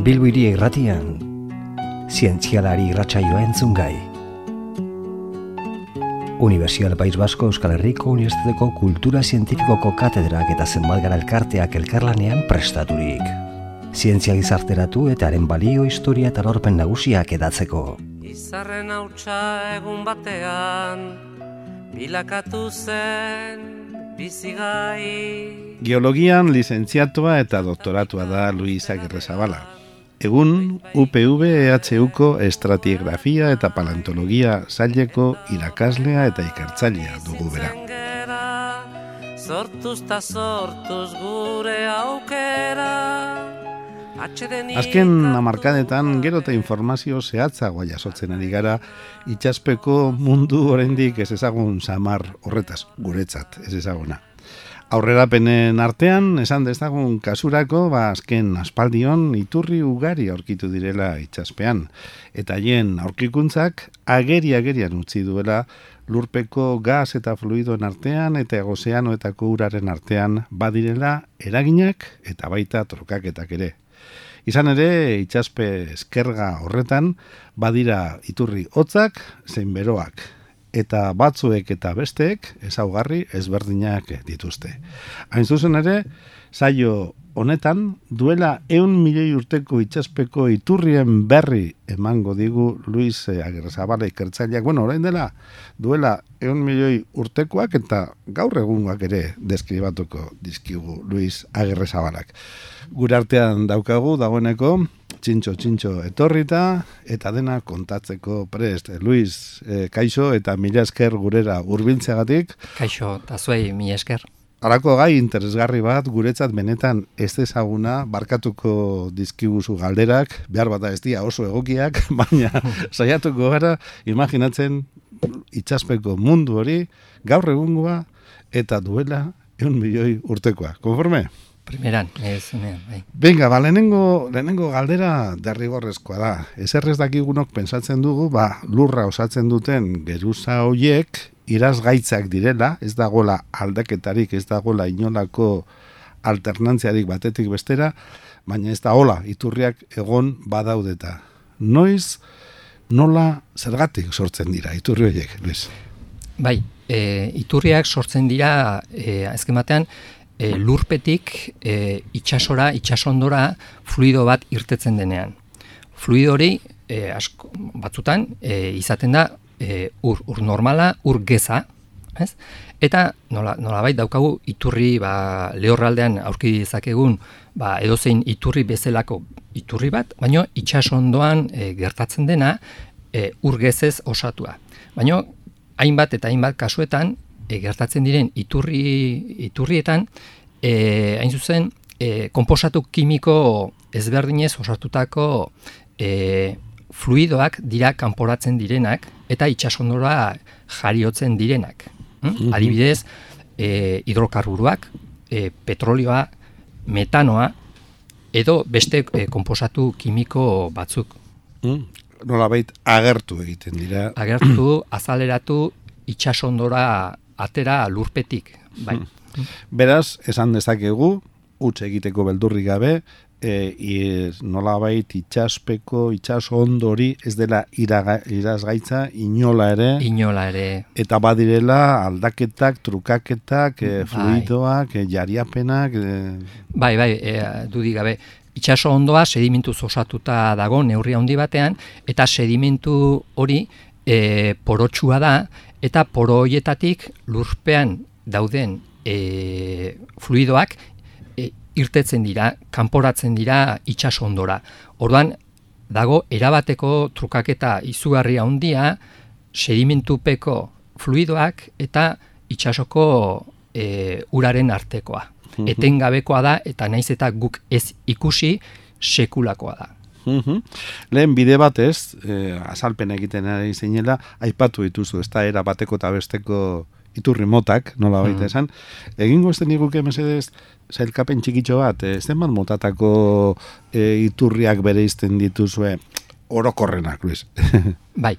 Bilbiri irratian, zientzialari irratsaioa entzun gai. Universial País Basko Euskal Herriko Unibertsitateko Kultura Zientifikoko Katedrak eta zenbat gara elkarteak elkarlanean prestaturik. Zientzia gizarteratu eta haren balio historia eta lorpen nagusiak edatzeko. Izarren hautsa egun batean, bilakatu zen bizigai. Geologian lizentziatua eta doktoratua da Luis Agirre Zabala. Egun UPV EHUko estratigrafia eta paleontologia zaileko irakaslea eta ikertzailea dugu bera. Sortuz ta sortuz gure aukera. Azken amarkadetan gero eta informazio zehatzagoa jasotzen ari gara itxaspeko mundu oraindik ez ezagun samar horretaz, guretzat ez ezaguna. Aurrerapenen artean, esan dezagun kasurako, ba, azken aspaldion iturri ugari aurkitu direla itxaspean. Eta hien aurkikuntzak ageri-agerian utzi duela lurpeko gaz eta fluidoen artean eta egozeanoetako uraren artean badirela eraginak eta baita trokaketak ere. Izan ere, itxaspe eskerga horretan, badira iturri hotzak zein beroak eta batzuek eta besteek ezaugarri ezberdinak dituzte. Hain zuzen ere, saio honetan duela eun milioi urteko itxaspeko iturrien berri emango digu Luis Agerrezabala ikertzaileak. Bueno, orain dela duela eun milioi urtekoak eta gaur egungoak ere deskribatuko dizkigu Luis Agerrezabalak. Gure artean daukagu dagoeneko txintxo, txintxo etorrita, eta dena kontatzeko prest. Luis, e, kaixo eta mila esker gurera urbiltzeagatik. Kaixo, eta zuei mila esker. Arako gai interesgarri bat, guretzat benetan ez ezaguna, barkatuko dizkiguzu galderak, behar bat ez dia oso egokiak, baina saiatuko gara, imaginatzen itxaspeko mundu hori, gaur egungoa, eta duela eun milioi urtekoa. Konforme? Primeran, ez, bai. Venga, ba, lehenengo, lehenengo galdera derrigorrezkoa da. Ez errez dakigunok pensatzen dugu, ba, lurra osatzen duten geruza hoiek irazgaitzak direla, ez dagola aldaketarik, ez dagola inolako alternantziarik batetik bestera, baina ez da hola, iturriak egon badaudeta. Noiz, nola zergatik sortzen dira iturri horiek, Luis? Bai, e, iturriak sortzen dira, e, azken batean, e, lurpetik e, itxasora, itxasondora fluido bat irtetzen denean. Fluido hori e, asko, batzutan e, izaten da e, ur, ur normala, ur geza, ez? Eta nola, nola daukagu iturri ba, lehorraldean aurki dezakegun ba, edozein iturri bezalako iturri bat, baino itxasondoan e, gertatzen dena e, ur gezez osatua. Baino hainbat eta hainbat kasuetan e, gertatzen diren iturri, iturrietan, e, hain zuzen, e, komposatu kimiko ezberdinez osatutako e, fluidoak dira kanporatzen direnak eta itxasondora jariotzen direnak. Hm? Adibidez, e, hidrokarburuak, e, petrolioa, metanoa, edo beste e, komposatu kimiko batzuk. Mm. Nola agertu egiten dira. Agertu, azaleratu, itxasondora atera lurpetik. Bai. Hmm. Beraz, esan dezakegu, utxe egiteko beldurri gabe, e, iz, nola baita itxaspeko, itxas ondori, ez dela iraga, irazgaitza, inola ere. Inola ere. Eta badirela aldaketak, trukaketak, e, bai. fluidoak, e, jariapenak. E... Bai, bai, e, dudik gabe. Itxaso ondoa sedimentu osatuta dago neurria handi batean, eta sedimentu hori e, porotxua da, eta poro hoietatik lurpean dauden e, fluidoak e, irtetzen dira, kanporatzen dira ondora. Orduan, dago erabateko trukaketa izugarri handia sedimentupeko fluidoak eta itxasoko e, uraren artekoa. Etengabekoa da eta naiz eta guk ez ikusi sekulakoa da. Uhum. Lehen bide batez, e, azalpen egiten ari zinela, aipatu dituzu, ez da era bateko eta besteko iturri motak, nola baita esan. Egingo ez niguke mesedez, zailkapen txikitxo bat, ez den bat motatako e, iturriak bere izten dituzue, orokorrenak, Luis. bai,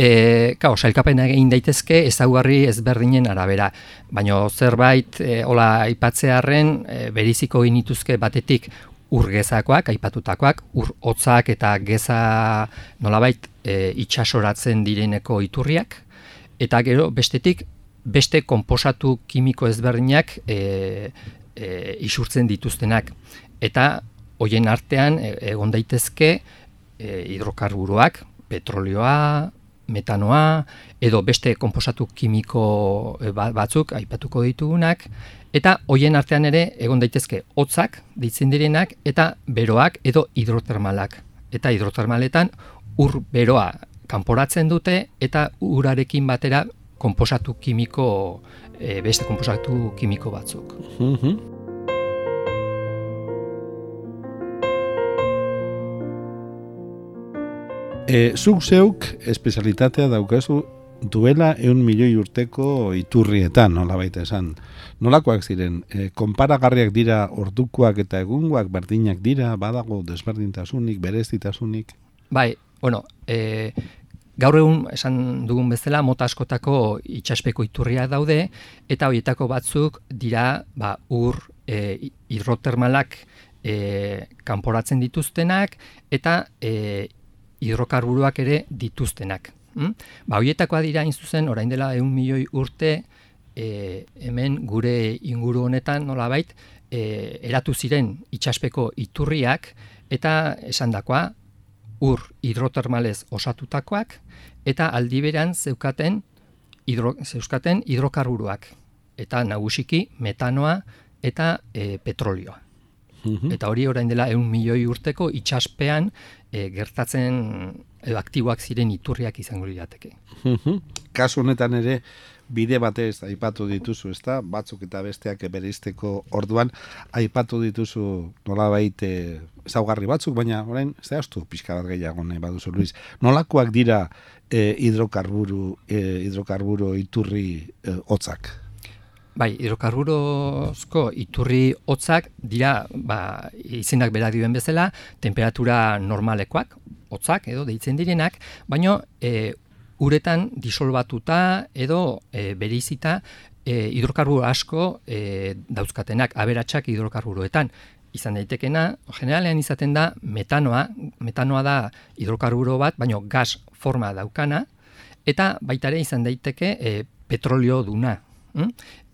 E, kao, sailkapen egin daitezke ezaugarri ezberdinen arabera, baina zerbait e, hola aipatzearren e, beriziko ginituzke batetik ur gezakoak, aipatutakoak, ur hotzak eta geza nolabait e, itxasoratzen direneko iturriak, eta gero bestetik beste konposatu kimiko ezberdinak e, e, isurtzen dituztenak. Eta hoien artean e, egon daitezke e, hidrokarburoak, petrolioa, metanoa, edo beste konposatu kimiko e, ba, batzuk aipatuko ditugunak, eta hoien artean ere egon daitezke hotzak ditzen direnak eta beroak edo hidrotermalak. Eta hidrotermaletan ur beroa kanporatzen dute eta urarekin batera konposatu kimiko e, beste konposatu kimiko batzuk. Mhm. E, zuk zeuk espezialitatea daukazu duela eun milioi urteko iturrietan, nola baita esan. Nolakoak ziren, e, konparagarriak dira ordukoak eta egungoak berdinak dira, badago desberdintasunik, berezitasunik? Bai, bueno, e, gaur egun esan dugun bezala mota askotako itxaspeko iturria daude eta horietako batzuk dira ba, ur e, hidrotermalak e, kanporatzen dituztenak eta e, hidrokarburuak ere dituztenak. Mm? Ba, hoietakoa dira hain zuzen, orain dela eun milioi urte, e, hemen gure inguru honetan nolabait, e, eratu ziren itxaspeko iturriak, eta esandakoa ur hidrotermalez osatutakoak, eta aldiberan zeukaten, hidro, zeuskaten hidrokarburuak, eta nagusiki metanoa eta e, petrolioa. Mhm. Eta hori orain dela eun milioi urteko itxaspean e, gertatzen edo aktiboak ziren iturriak izango lirateke. Mhm. Kasu honetan ere bide batez aipatu dituzu, ezta? Batzuk eta besteak bereizteko orduan aipatu dituzu nolabait eh, ezaugarri batzuk, baina orain zehaztu pixka bat gehiago nahi baduzu Luis. Nolakoak dira eh, hidrokarburu eh, hidrokarburo iturri eh, hotzak? Bai, hidrokarburozko iturri hotzak dira, ba, izenak bera dioen bezala, temperatura normalekoak, hotzak edo deitzen direnak, baino e, uretan disolbatuta edo e, bereizita e, hidrokarburo asko e, dauzkatenak, aberatsak hidrokarburoetan. Izan daitekena, generalean izaten da metanoa, metanoa da hidrokarburo bat, baino gas forma daukana, eta baitare izan daiteke e, petrolio duna. Mm?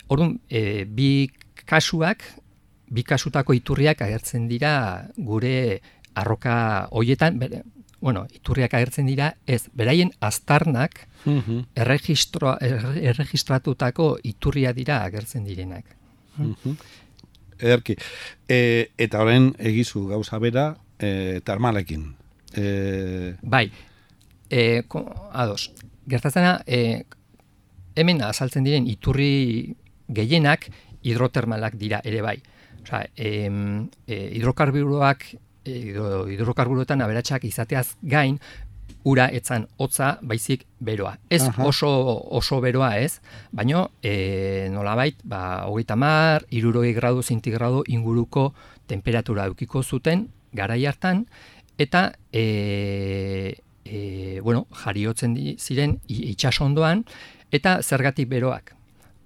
Orduan, e, bi kasuak, bi kasutako iturriak agertzen dira gure arroka hoietan, bere, bueno, iturriak agertzen dira, ez, beraien aztarnak Mhm. erregistro, erre- erregistratutako iturria dira agertzen direnak. Mhm. Ederki. E, eta orain egizu gauza bera e, termalekin. E, Bai, e, ko, ados, gertatzena, e, hemen azaltzen diren iturri gehienak hidrotermalak dira ere bai. Osea, em, e, hidrokarburoak, e, hidro- hidrokarburoetan aberatsak izateaz gain, ura etzan hotza baizik beroa. Ez Aha. oso oso beroa ez, baino e, nolabait, ba, hogeita mar, irurogei gradu zintigrado inguruko temperatura eukiko zuten garai hartan, eta e, e, bueno, jariotzen ziren i- itsasondoan eta zergatik beroak.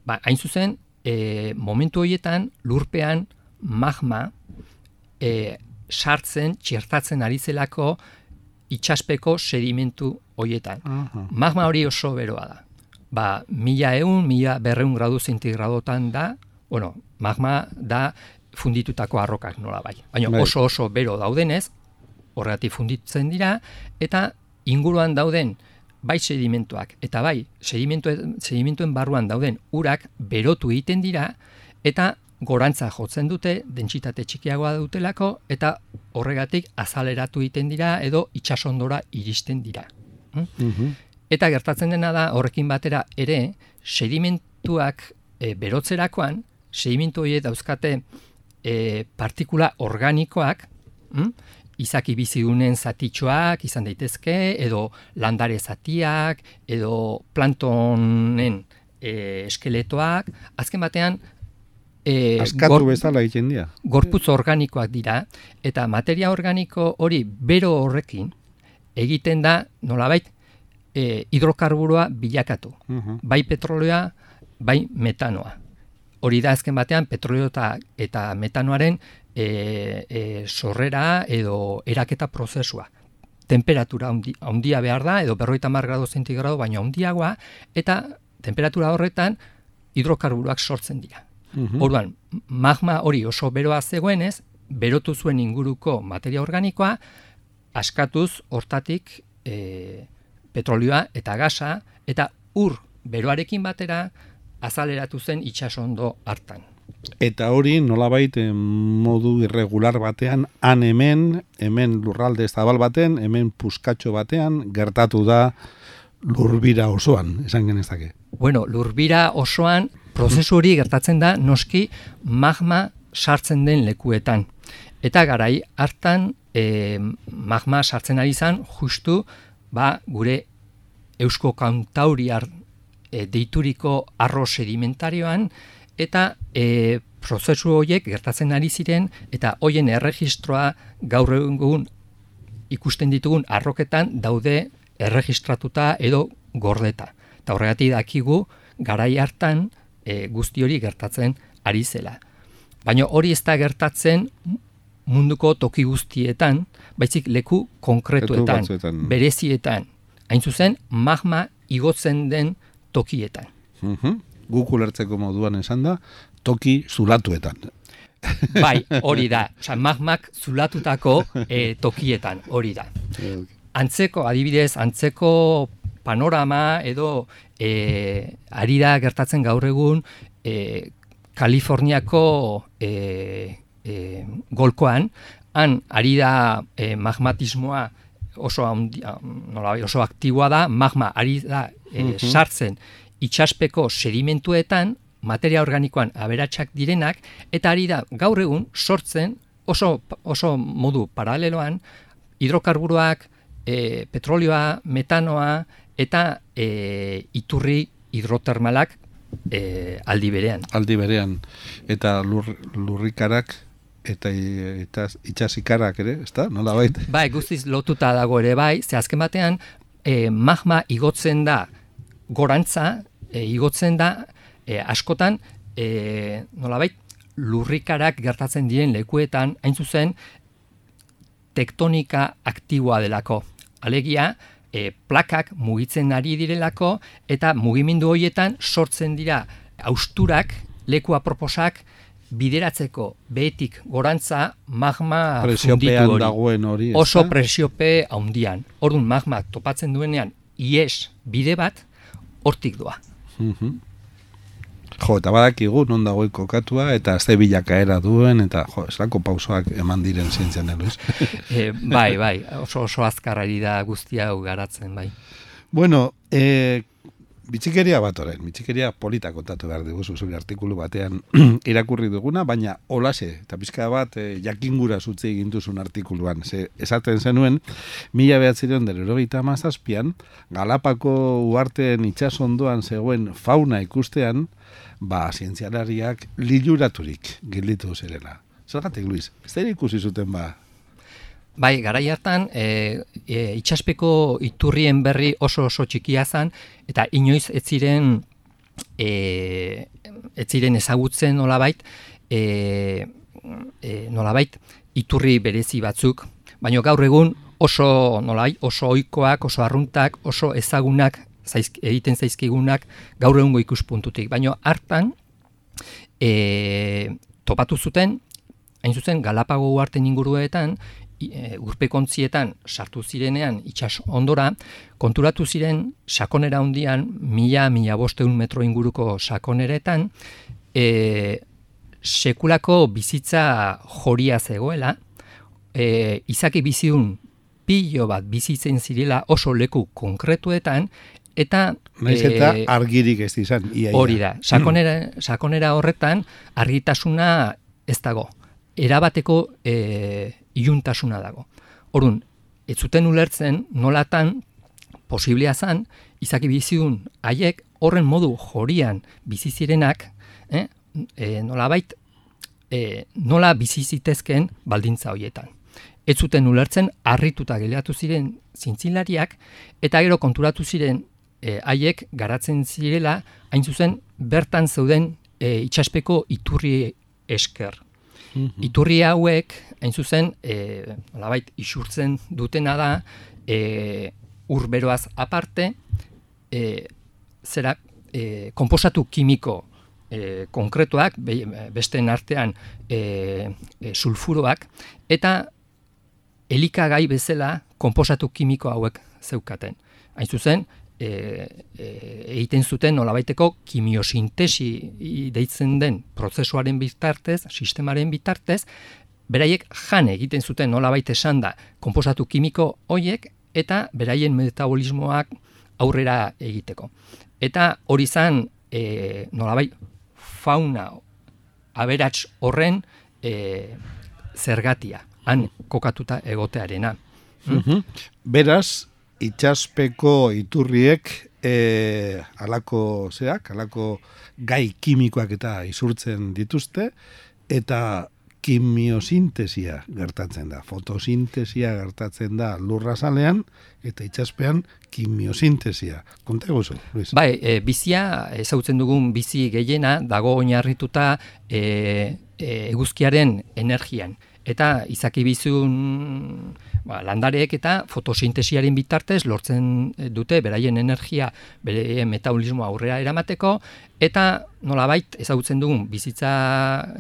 Ba, hain zuzen, e, momentu horietan lurpean magma e, sartzen, txertatzen ari zelako itxaspeko sedimentu horietan. aha. Magma hori oso beroa da. Ba, mila eun, mila berreun gradu zintigradotan da, bueno, magma da funditutako arrokak nola bai. Baina Bai. oso oso bero daudenez, horregatik funditzen dira, eta inguruan dauden bai sedimentuak, eta bai sedimentu, sedimentuen barruan dauden urak berotu egiten dira, eta gorantza jotzen dute, dentsitate txikiagoa dutelako, eta horregatik azaleratu egiten dira, edo itsasondora iristen dira. Mhm. Eta gertatzen dena da horrekin batera ere sedimentuak e, berotzerakoan, sedimentu horiek dauzkate e, partikula organikoak, mm? Izaki bizigunen zatitxoak izan daitezke, edo landare zatiak, edo plantonen e, eskeletoak, azken batean e, Askatu gor- bezala egiten dira. gorputz organikoak dira, eta materia organiko hori bero horrekin egiten da nolabait e, hidrokarburoa bilakatu. Mhm. Bai petrolioa, bai metanoa. Hori da azken batean petrolio eta, eta metanoaren e, e, sorrera edo eraketa prozesua. Temperatura handia behar da, edo berroita mar grado zentigrado, baina handiagoa, eta temperatura horretan hidrokarburoak sortzen dira. Mm Orduan, magma hori oso beroa zegoenez, berotu zuen inguruko materia organikoa, askatuz hortatik e, petrolioa eta gasa, eta ur beroarekin batera azaleratu zen itxasondo hartan. Eta hori nolabait modu irregular batean han hemen, hemen lurralde zabal baten, hemen puskatxo batean gertatu da lurbira osoan, esan genezake. Bueno, lurbira osoan prozesu hori gertatzen da noski magma sartzen den lekuetan. Eta garai hartan e, magma sartzen ari zan justu ba, gure eusko kantauriar e, deituriko arro sedimentarioan eta e, prozesu horiek gertatzen ari ziren eta hoien erregistroa gaur egun ikusten ditugun arroketan daude erregistratuta edo gordeta. Eta horregatik dakigu garai hartan e, guzti hori gertatzen ari zela. Baina hori ez da gertatzen munduko toki guztietan, baizik leku konkretuetan, berezietan, hain zuzen magma igotzen den tokietan. Mm -hmm. Guk ulertzeko moduan esan da, toki zulatuetan. Bai, hori da. Osa, magmak zulatutako e, tokietan, hori da. Antzeko, adibidez, antzeko panorama edo e, ari da gertatzen gaur egun e, Kaliforniako e, e, golkoan, han ari da e, magmatismoa oso, nola, oso aktiboa da, magma ari da e, sartzen itxaspeko sedimentuetan, materia organikoan aberatsak direnak, eta ari da gaur egun sortzen oso, oso modu paraleloan hidrokarburoak, e, petrolioa, metanoa, eta e, iturri hidrotermalak e, aldi berean. Aldi berean. Eta lur, lurrikarak eta eta itxasikarak ere, ezta? Nola bait? Bai, guztiz lotuta dago ere bai, ze azken batean e, magma igotzen da gorantza, e, igotzen da e, askotan e, nola bait, lurrikarak gertatzen diren lekuetan, hain zuzen, tektonika aktiboa delako. Alegia, e, plakak mugitzen ari direlako, eta mugimendu horietan sortzen dira austurak, leku aproposak, bideratzeko behetik gorantza magma presiopean dagoen hori. Oso presiope handian. Orduan magma topatzen duenean ies bide bat hortik doa. Mm Jo, eta badakigu non dagoen kokatua eta ze bilakaera duen eta jo, eslako pausoak eman diren zientzian, Luis. e, bai, bai, oso oso azkarrari da guztia garatzen, bai. Bueno, eh, Bitxikeria bat orain, bitxikeria polita kontatu behar dugu zuzuri artikulu batean irakurri duguna, baina olase, eta pizka bat e, jakingura zutzi egintuzun artikuluan. Ze, esaten zenuen, mila behatzireon dero erogeita mazazpian, Galapako uarteen itxasondoan zegoen fauna ikustean, ba, zientzialariak liluraturik gilditu zerela. Zergatik, Luis, ez da ikusi zuten ba, Bai, garai hartan e, e, itxaspeko iturrien berri oso oso txikia zen, eta inoiz ez ziren, e, ez ziren ezagutzen nolabait, e, e, nolabait iturri berezi batzuk, baina gaur egun oso nolai, oso oikoak, oso arruntak, oso ezagunak zaizk, egiten zaizkigunak gaur egungo ikuspuntutik. Baina hartan e, topatu zuten, hain zuzen Galapago uarten inguruetan, e, urpekontzietan sartu zirenean itxas ondora, konturatu ziren sakonera hundian, mila, mila bosteun metro inguruko sakoneretan, e, sekulako bizitza joria zegoela, e, izaki biziun pilo bat bizitzen zirela oso leku konkretuetan, eta... Naiz eta e, argirik ez izan. Hori da, sakonera, sakonera horretan argitasuna ez dago. Erabateko e, iuntasuna dago. Orduan, ez zuten ulertzen nolatan posiblea zan izaki bizidun haiek horren modu jorian bizi zirenak, eh, e, nolabait e, nola bizi zitezken baldintza hoietan. Ez zuten ulertzen harrituta gelatu ziren zintzilariak eta gero konturatu ziren e, haiek garatzen zirela hain zuzen bertan zeuden e, itxaspeko iturri esker. Mhm. Iturri hauek, hain zuzen, e, nolabait isurtzen dutena da, e, urberoaz aparte, e, zera, e, komposatu kimiko e, konkretuak, be, besteen artean e, e, sulfuroak, eta elikagai bezala komposatu kimiko hauek zeukaten. Hain zuzen, e, e, egiten zuten nolabaiteko kimiosintesi deitzen den prozesuaren bitartez, sistemaren bitartez, beraiek jan egiten zuten nolabait esan da komposatu kimiko hoiek eta beraien metabolismoak aurrera egiteko. Eta hori zan e, nolabait fauna aberats horren e, zergatia, han kokatuta egotearena. Mhm. Beraz, itxaspeko iturriek e, alako zeak, alako gai kimikoak eta isurtzen dituzte, eta kimiosintesia gertatzen da. Fotosintesia gertatzen da lurra salean, eta itxaspean kimiosintesia. Konta eguzu, Luis? Bai, e, bizia, ezautzen dugun bizi gehiena, dago oinarrituta e, e, eguzkiaren energian. Eta izaki bizun ba, landareek eta fotosintesiaren bitartez lortzen dute beraien energia, bere metabolismo aurrera eramateko, eta nolabait ezagutzen dugun bizitza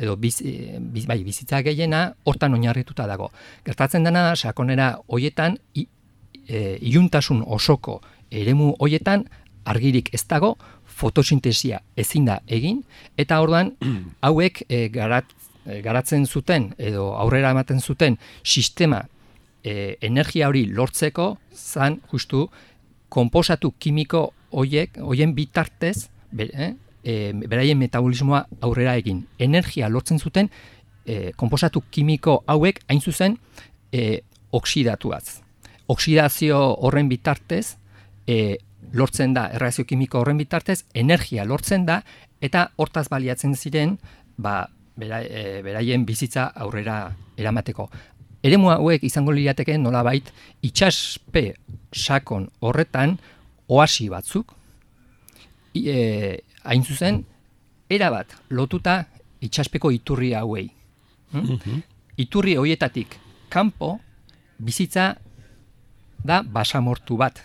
edo biz, biz, bai, bizitza gehiena hortan oinarrituta dago. Gertatzen dena sakonera hoietan i, e, iluntasun osoko eremu hoietan argirik ez dago, fotosintesia ezin da egin, eta orduan hauek e, garat, e, garatzen zuten edo aurrera ematen zuten sistema e, energia hori lortzeko zan justu konposatu kimiko hoiek hoien bitartez be, eh, e, beraien metabolismoa aurrera egin. Energia lortzen zuten e, konposatu kimiko hauek hain zuzen e, oksidatuaz. Oksidazio horren bitartez e, lortzen da, erreazio kimiko horren bitartez, energia lortzen da, eta hortaz baliatzen ziren, ba, bera, e, beraien bizitza aurrera eramateko. Eremu hauek izango lirateke nolabait itxaspe sakon horretan oasi batzuk e, hain zuzen erabat lotuta itxaspeko iturri hauei. Hm? Iturri hoietatik kanpo bizitza da basamortu bat.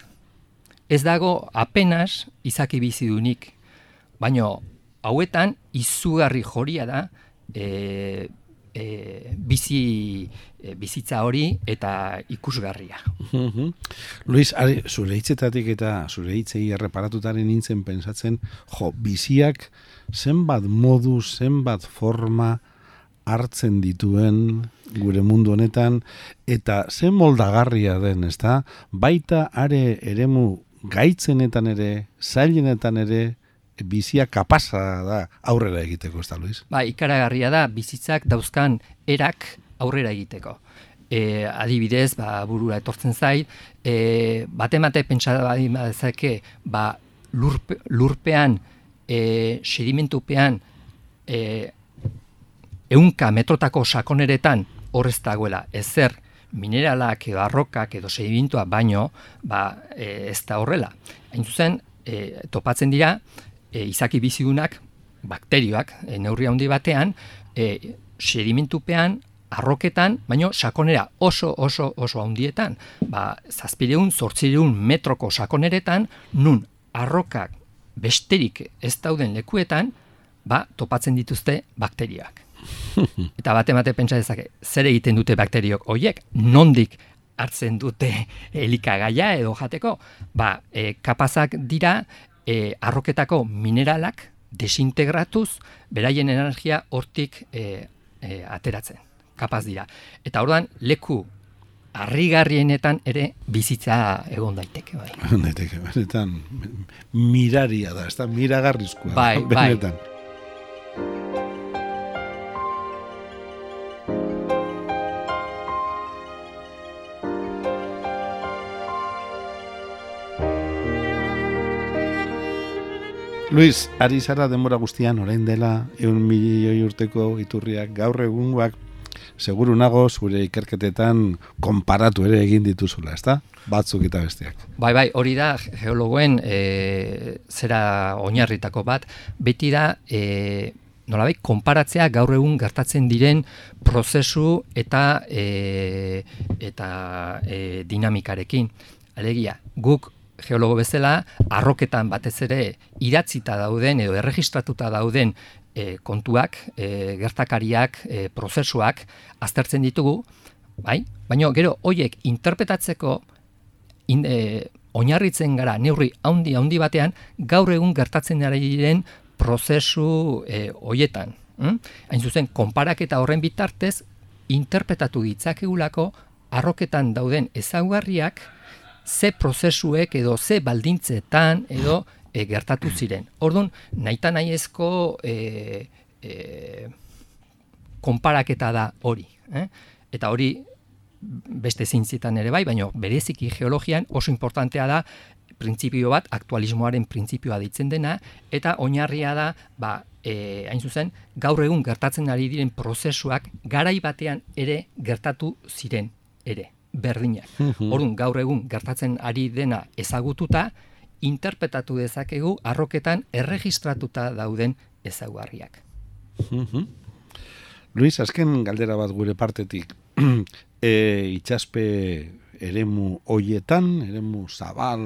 Ez dago apenas izaki bizidunik, baino hauetan izugarri joria da e, e, bizi e, bizitza hori eta ikusgarria. Luis, ari, zure hitzetatik eta zure hitzei erreparatutaren nintzen pensatzen, jo, biziak zenbat modu, zenbat forma hartzen dituen gure mundu honetan eta zen moldagarria den, ezta? Baita are eremu gaitzenetan ere, zailenetan ere, bizia kapasa da aurrera egiteko, ez da, Luis? Ba, ikaragarria da, bizitzak dauzkan erak aurrera egiteko. E, adibidez, ba, burura etortzen zait, e, bate mate pentsada badimazake, ba, lurpe, lurpean, e, sedimentupean, e, eunka metrotako sakoneretan horrez dagoela, ezer mineralak edo arrokak edo sedimentua baino, ba, e, ez da horrela. Hain zuzen, e, topatzen dira, e, izaki bizigunak, bakterioak, e, neurri handi batean, e, sedimentupean, arroketan, baino sakonera oso oso oso handietan, ba, zazpireun, zortzireun metroko sakoneretan, nun arrokak besterik ez dauden lekuetan, ba, topatzen dituzte bakterioak. Eta bate bate pentsa dezake, zer egiten dute bakteriok hoiek, nondik hartzen dute elikagaia edo jateko, ba, e, kapazak dira e, arroketako mineralak desintegratuz, beraien energia hortik e, e, ateratzen, kapaz dira. Eta orduan, leku harrigarrienetan ere bizitza egon daiteke bai. Daiteke, benetan miraria da, ez da miragarrizkoa. Bai, bai. Luis, ari zara denbora guztian, orain dela, eun milioi urteko iturriak, gaur egungoak, seguru nago zure ikerketetan konparatu ere egin dituzula, ezta? Batzuk eta besteak. Bai, bai, hori da geologoen e, zera oinarritako bat, beti da e, nolabait konparatzea gaur egun gertatzen diren prozesu eta e, eta e, dinamikarekin. Alegia, guk geologo bezala arroketan batez ere idatzita dauden edo erregistratuta dauden e, kontuak, e, gertakariak, e, prozesuak aztertzen ditugu, bai? Baina gero hoiek interpretatzeko in, e, oinarritzen gara neurri handi handi batean gaur egun gertatzen ari diren prozesu e, hoietan. Hm? Hain zuzen, konparaketa horren bitartez, interpretatu ditzakegulako arroketan dauden ezaugarriak ze prozesuek edo ze baldintzetan edo e, gertatu ziren. Orduan, naita nahiezko e, e, konparaketa da hori. Eh? Eta hori beste zintzitan ere bai, baina bereziki geologian oso importantea da printzipio bat, aktualismoaren printzipioa ditzen dena, eta oinarria da, ba, e, hain zuzen, gaur egun gertatzen ari diren prozesuak garai batean ere gertatu ziren ere, berdinak. Mhm. Orduan, gaur egun gertatzen ari dena ezagututa, interpretatu dezakegu arroketan erregistratuta dauden ezaugarriak. Mhm. Luis, azken galdera bat gure partetik. e, itxaspe eremu hoietan, eremu zabal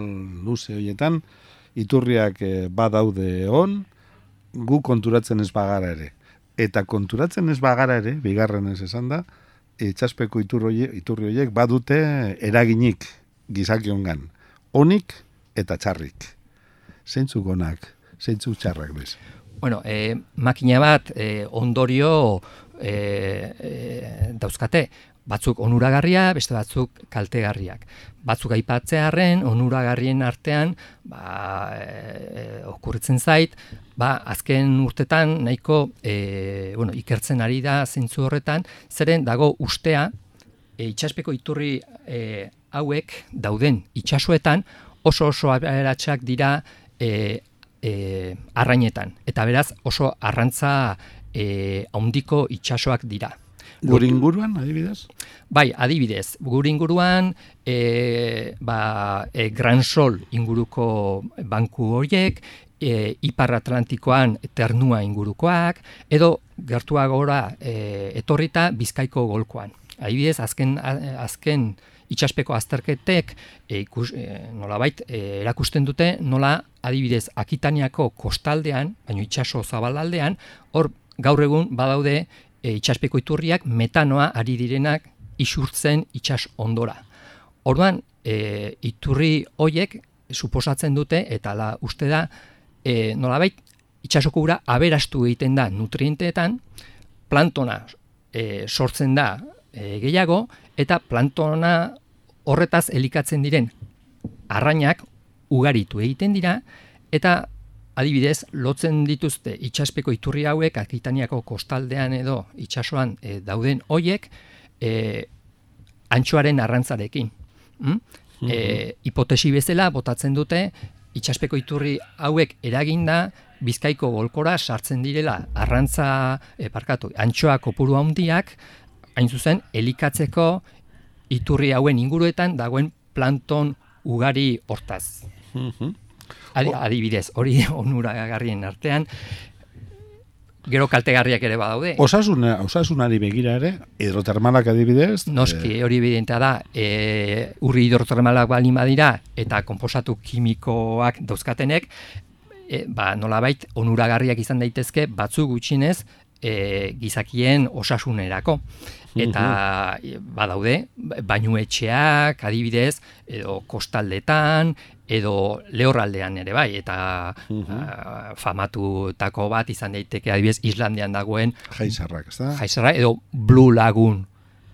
luze hoietan, iturriak e, badaude on, gu konturatzen ez bagara ere. Eta konturatzen ez bagara ere, bigarren ez esan da, itxaspeko iturri horiek badute eraginik gizakiongan. Onik eta txarrik. Zeintzuk onak, zeintzuk txarrak bez. Bueno, e, makina bat e, ondorio e, e, dauzkate, batzuk onuragarria, beste batzuk kaltegarriak. Batzuk aipatzearren onuragarrien artean, ba, e, okurritzen zait, ba, azken urtetan nahiko e, bueno, ikertzen ari da zentzu horretan, zeren dago ustea e, itxaspeko iturri e, hauek dauden itxasoetan oso oso aberatsak dira e, e, arrainetan. Eta beraz oso arrantza e, haundiko itxasoak dira. Gure inguruan, adibidez? Bai, adibidez, gure inguruan, e, ba, e, Gran Sol inguruko banku horiek, e, Ipar Atlantikoan ternua ingurukoak, edo gertua gora e, etorrita Bizkaiko golkoan. Adibidez, azken, azken itxaspeko azterketek e, ikus, e, nolabait e, erakusten dute nola adibidez Akitaniako kostaldean, baino itxaso zabalaldean, hor gaur egun badaude e, itxaspeko iturriak metanoa ari direnak isurtzen itxas ondora. Orduan, e, iturri hoiek suposatzen dute, eta la uste da, e, nolabait, itxasoko gura aberastu egiten da nutrienteetan, plantona e, sortzen da e, gehiago, eta plantona horretaz elikatzen diren arrainak ugaritu egiten dira, eta adibidez, lotzen dituzte itxaspeko iturri hauek, akitaniako kostaldean edo itxasoan e, dauden hoiek, e, antxoaren arrantzarekin. Mm? E, hipotesi bezala, botatzen dute, itxaspeko iturri hauek eraginda, bizkaiko golkora sartzen direla arrantza, e, parkatu, antxoa kopuru handiak, hain zuzen, elikatzeko iturri hauen inguruetan dagoen planton ugari hortaz. Mhm. Adi, adibidez, hori onuragarrien artean, gero kaltegarriak ere badaude. Osasuna, osasunari begira ere, hidrotermalak adibidez. Noski, hori evidentea da, e, urri hidrotermalak bali badira eta konposatu kimikoak dauzkatenek, e, ba, nolabait onuragarriak izan daitezke batzu gutxinez e, gizakien osasunerako. Eta badaude, bainuetxeak, adibidez, edo kostaldetan, edo lehorraldean ere bai, eta uh famatutako bat izan daiteke adibidez Islandian dagoen jaizarrak, ez da? Jaizarrak edo Blue Lagoon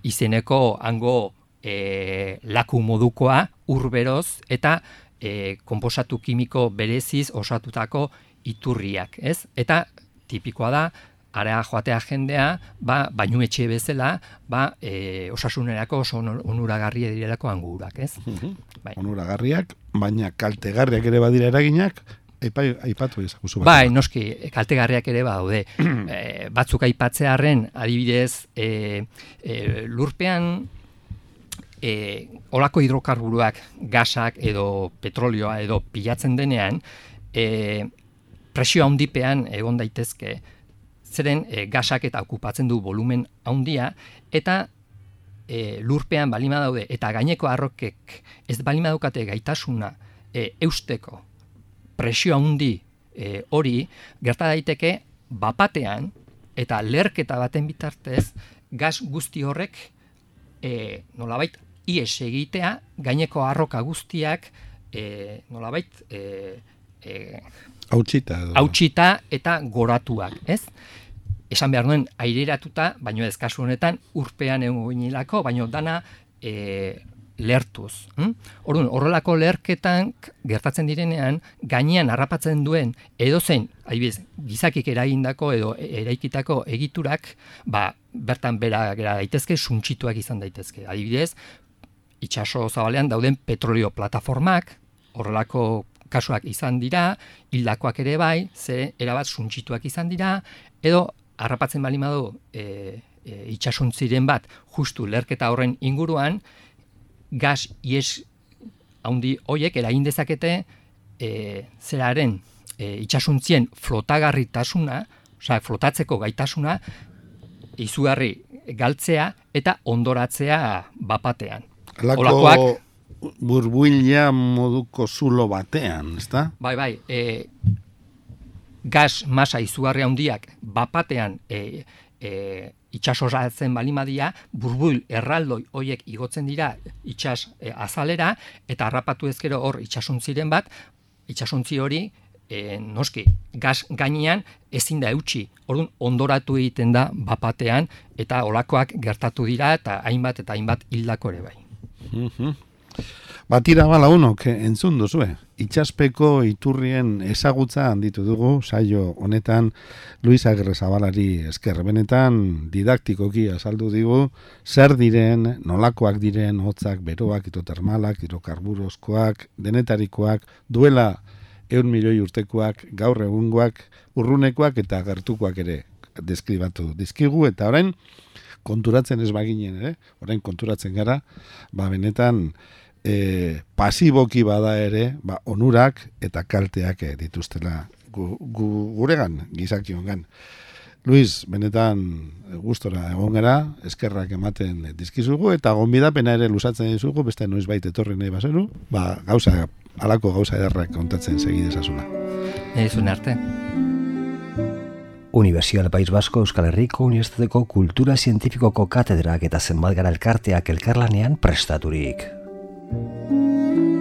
izeneko hango e, laku modukoa urberoz eta e, konposatu kimiko bereziz osatutako iturriak, ez? Eta tipikoa da area joatea jendea, ba, bainu etxe bezala, ba, e, osasunerako oso onuragarria direlako angurak, ez? bai. Onuragarriak, baina kaltegarriak ere badira eraginak, Aipai, aipatu ezakuzu bat. Bai, noski, kaltegarriak ere badaude. e, batzuk aipatzearen, adibidez, e, e, lurpean e, olako hidrokarburuak, gasak edo petrolioa edo pilatzen denean, e, presio handipean egon daitezke zeren e, gasak eta okupatzen du volumen handia eta e, lurpean balima daude eta gaineko arrokek ez balima daukate gaitasuna e, eusteko presio handi e, hori gerta daiteke bapatean eta lerketa baten bitartez gas guzti horrek e, nolabait ies egitea gaineko arroka guztiak e, nolabait e, e, hautsita, hautsita eta goratuak, ez? Esan behar duen aireratuta, baino ez kasu honetan urpean egon baino dana e, lertuz. Hm? Orduan, horrelako lerketan gertatzen direnean, gainean harrapatzen duen edozein, haibiz, gizakik eragindako edo eraikitako egiturak, ba, bertan bera gera daitezke, suntsituak izan daitezke. Adibidez, itxaso zabalean dauden petrolio plataformak, horrelako kasuak izan dira, hildakoak ere bai, ze erabat suntsituak izan dira, edo harrapatzen bali madu e, e, itxasuntziren bat justu lerketa horren inguruan, gas ies haundi hoiek eragin dezakete e, zeraren e, itxasuntzien flotagarritasuna, osea flotatzeko gaitasuna, izugarri galtzea eta ondoratzea bapatean. Olakoak burbuila moduko zulo batean, ezta? Bai, bai, e, gas masa izugarri handiak bapatean e, e, itxasoratzen balimadia, burbuil erraldoi hoiek igotzen dira itxas e, azalera, eta harrapatu ezkero hor itxasuntziren bat, itxasuntzi hori, e, noski, gas gainean ezin da eutxi, orduan ondoratu egiten da bapatean, eta olakoak gertatu dira, eta hainbat eta hainbat hildako ere bai. Batira bala unok, entzun duzue. Itxaspeko iturrien ezagutza handitu dugu, saio honetan Luis Agerre Zabalari esker benetan didaktikoki azaldu digu, zer diren, nolakoak diren, hotzak, beroak, itotermalak, irokarburozkoak, denetarikoak, duela eun milioi urtekoak, gaur egungoak, urrunekoak eta gertukoak ere deskribatu dizkigu, eta orain, konturatzen ez baginen, eh? orain konturatzen gara, ba benetan e, pasiboki bada ere, ba, onurak eta kalteak eh, dituztela gu, gu, guregan, gizakiongan. Luis, benetan gustora egon gara, eskerrak ematen dizkizugu, eta gonbidapena ere lusatzen dizugu, beste noiz baita etorri nahi bazeru, ba, gauza, alako gauza ederrak kontatzen segidezazuna. Ez arte. Universidad País Vasco Euskal Herriko Unibertsitateko Kultura Zientifikoko Katedrak eta zenbat gara elkarteak elkarlanean prestaturik. thank you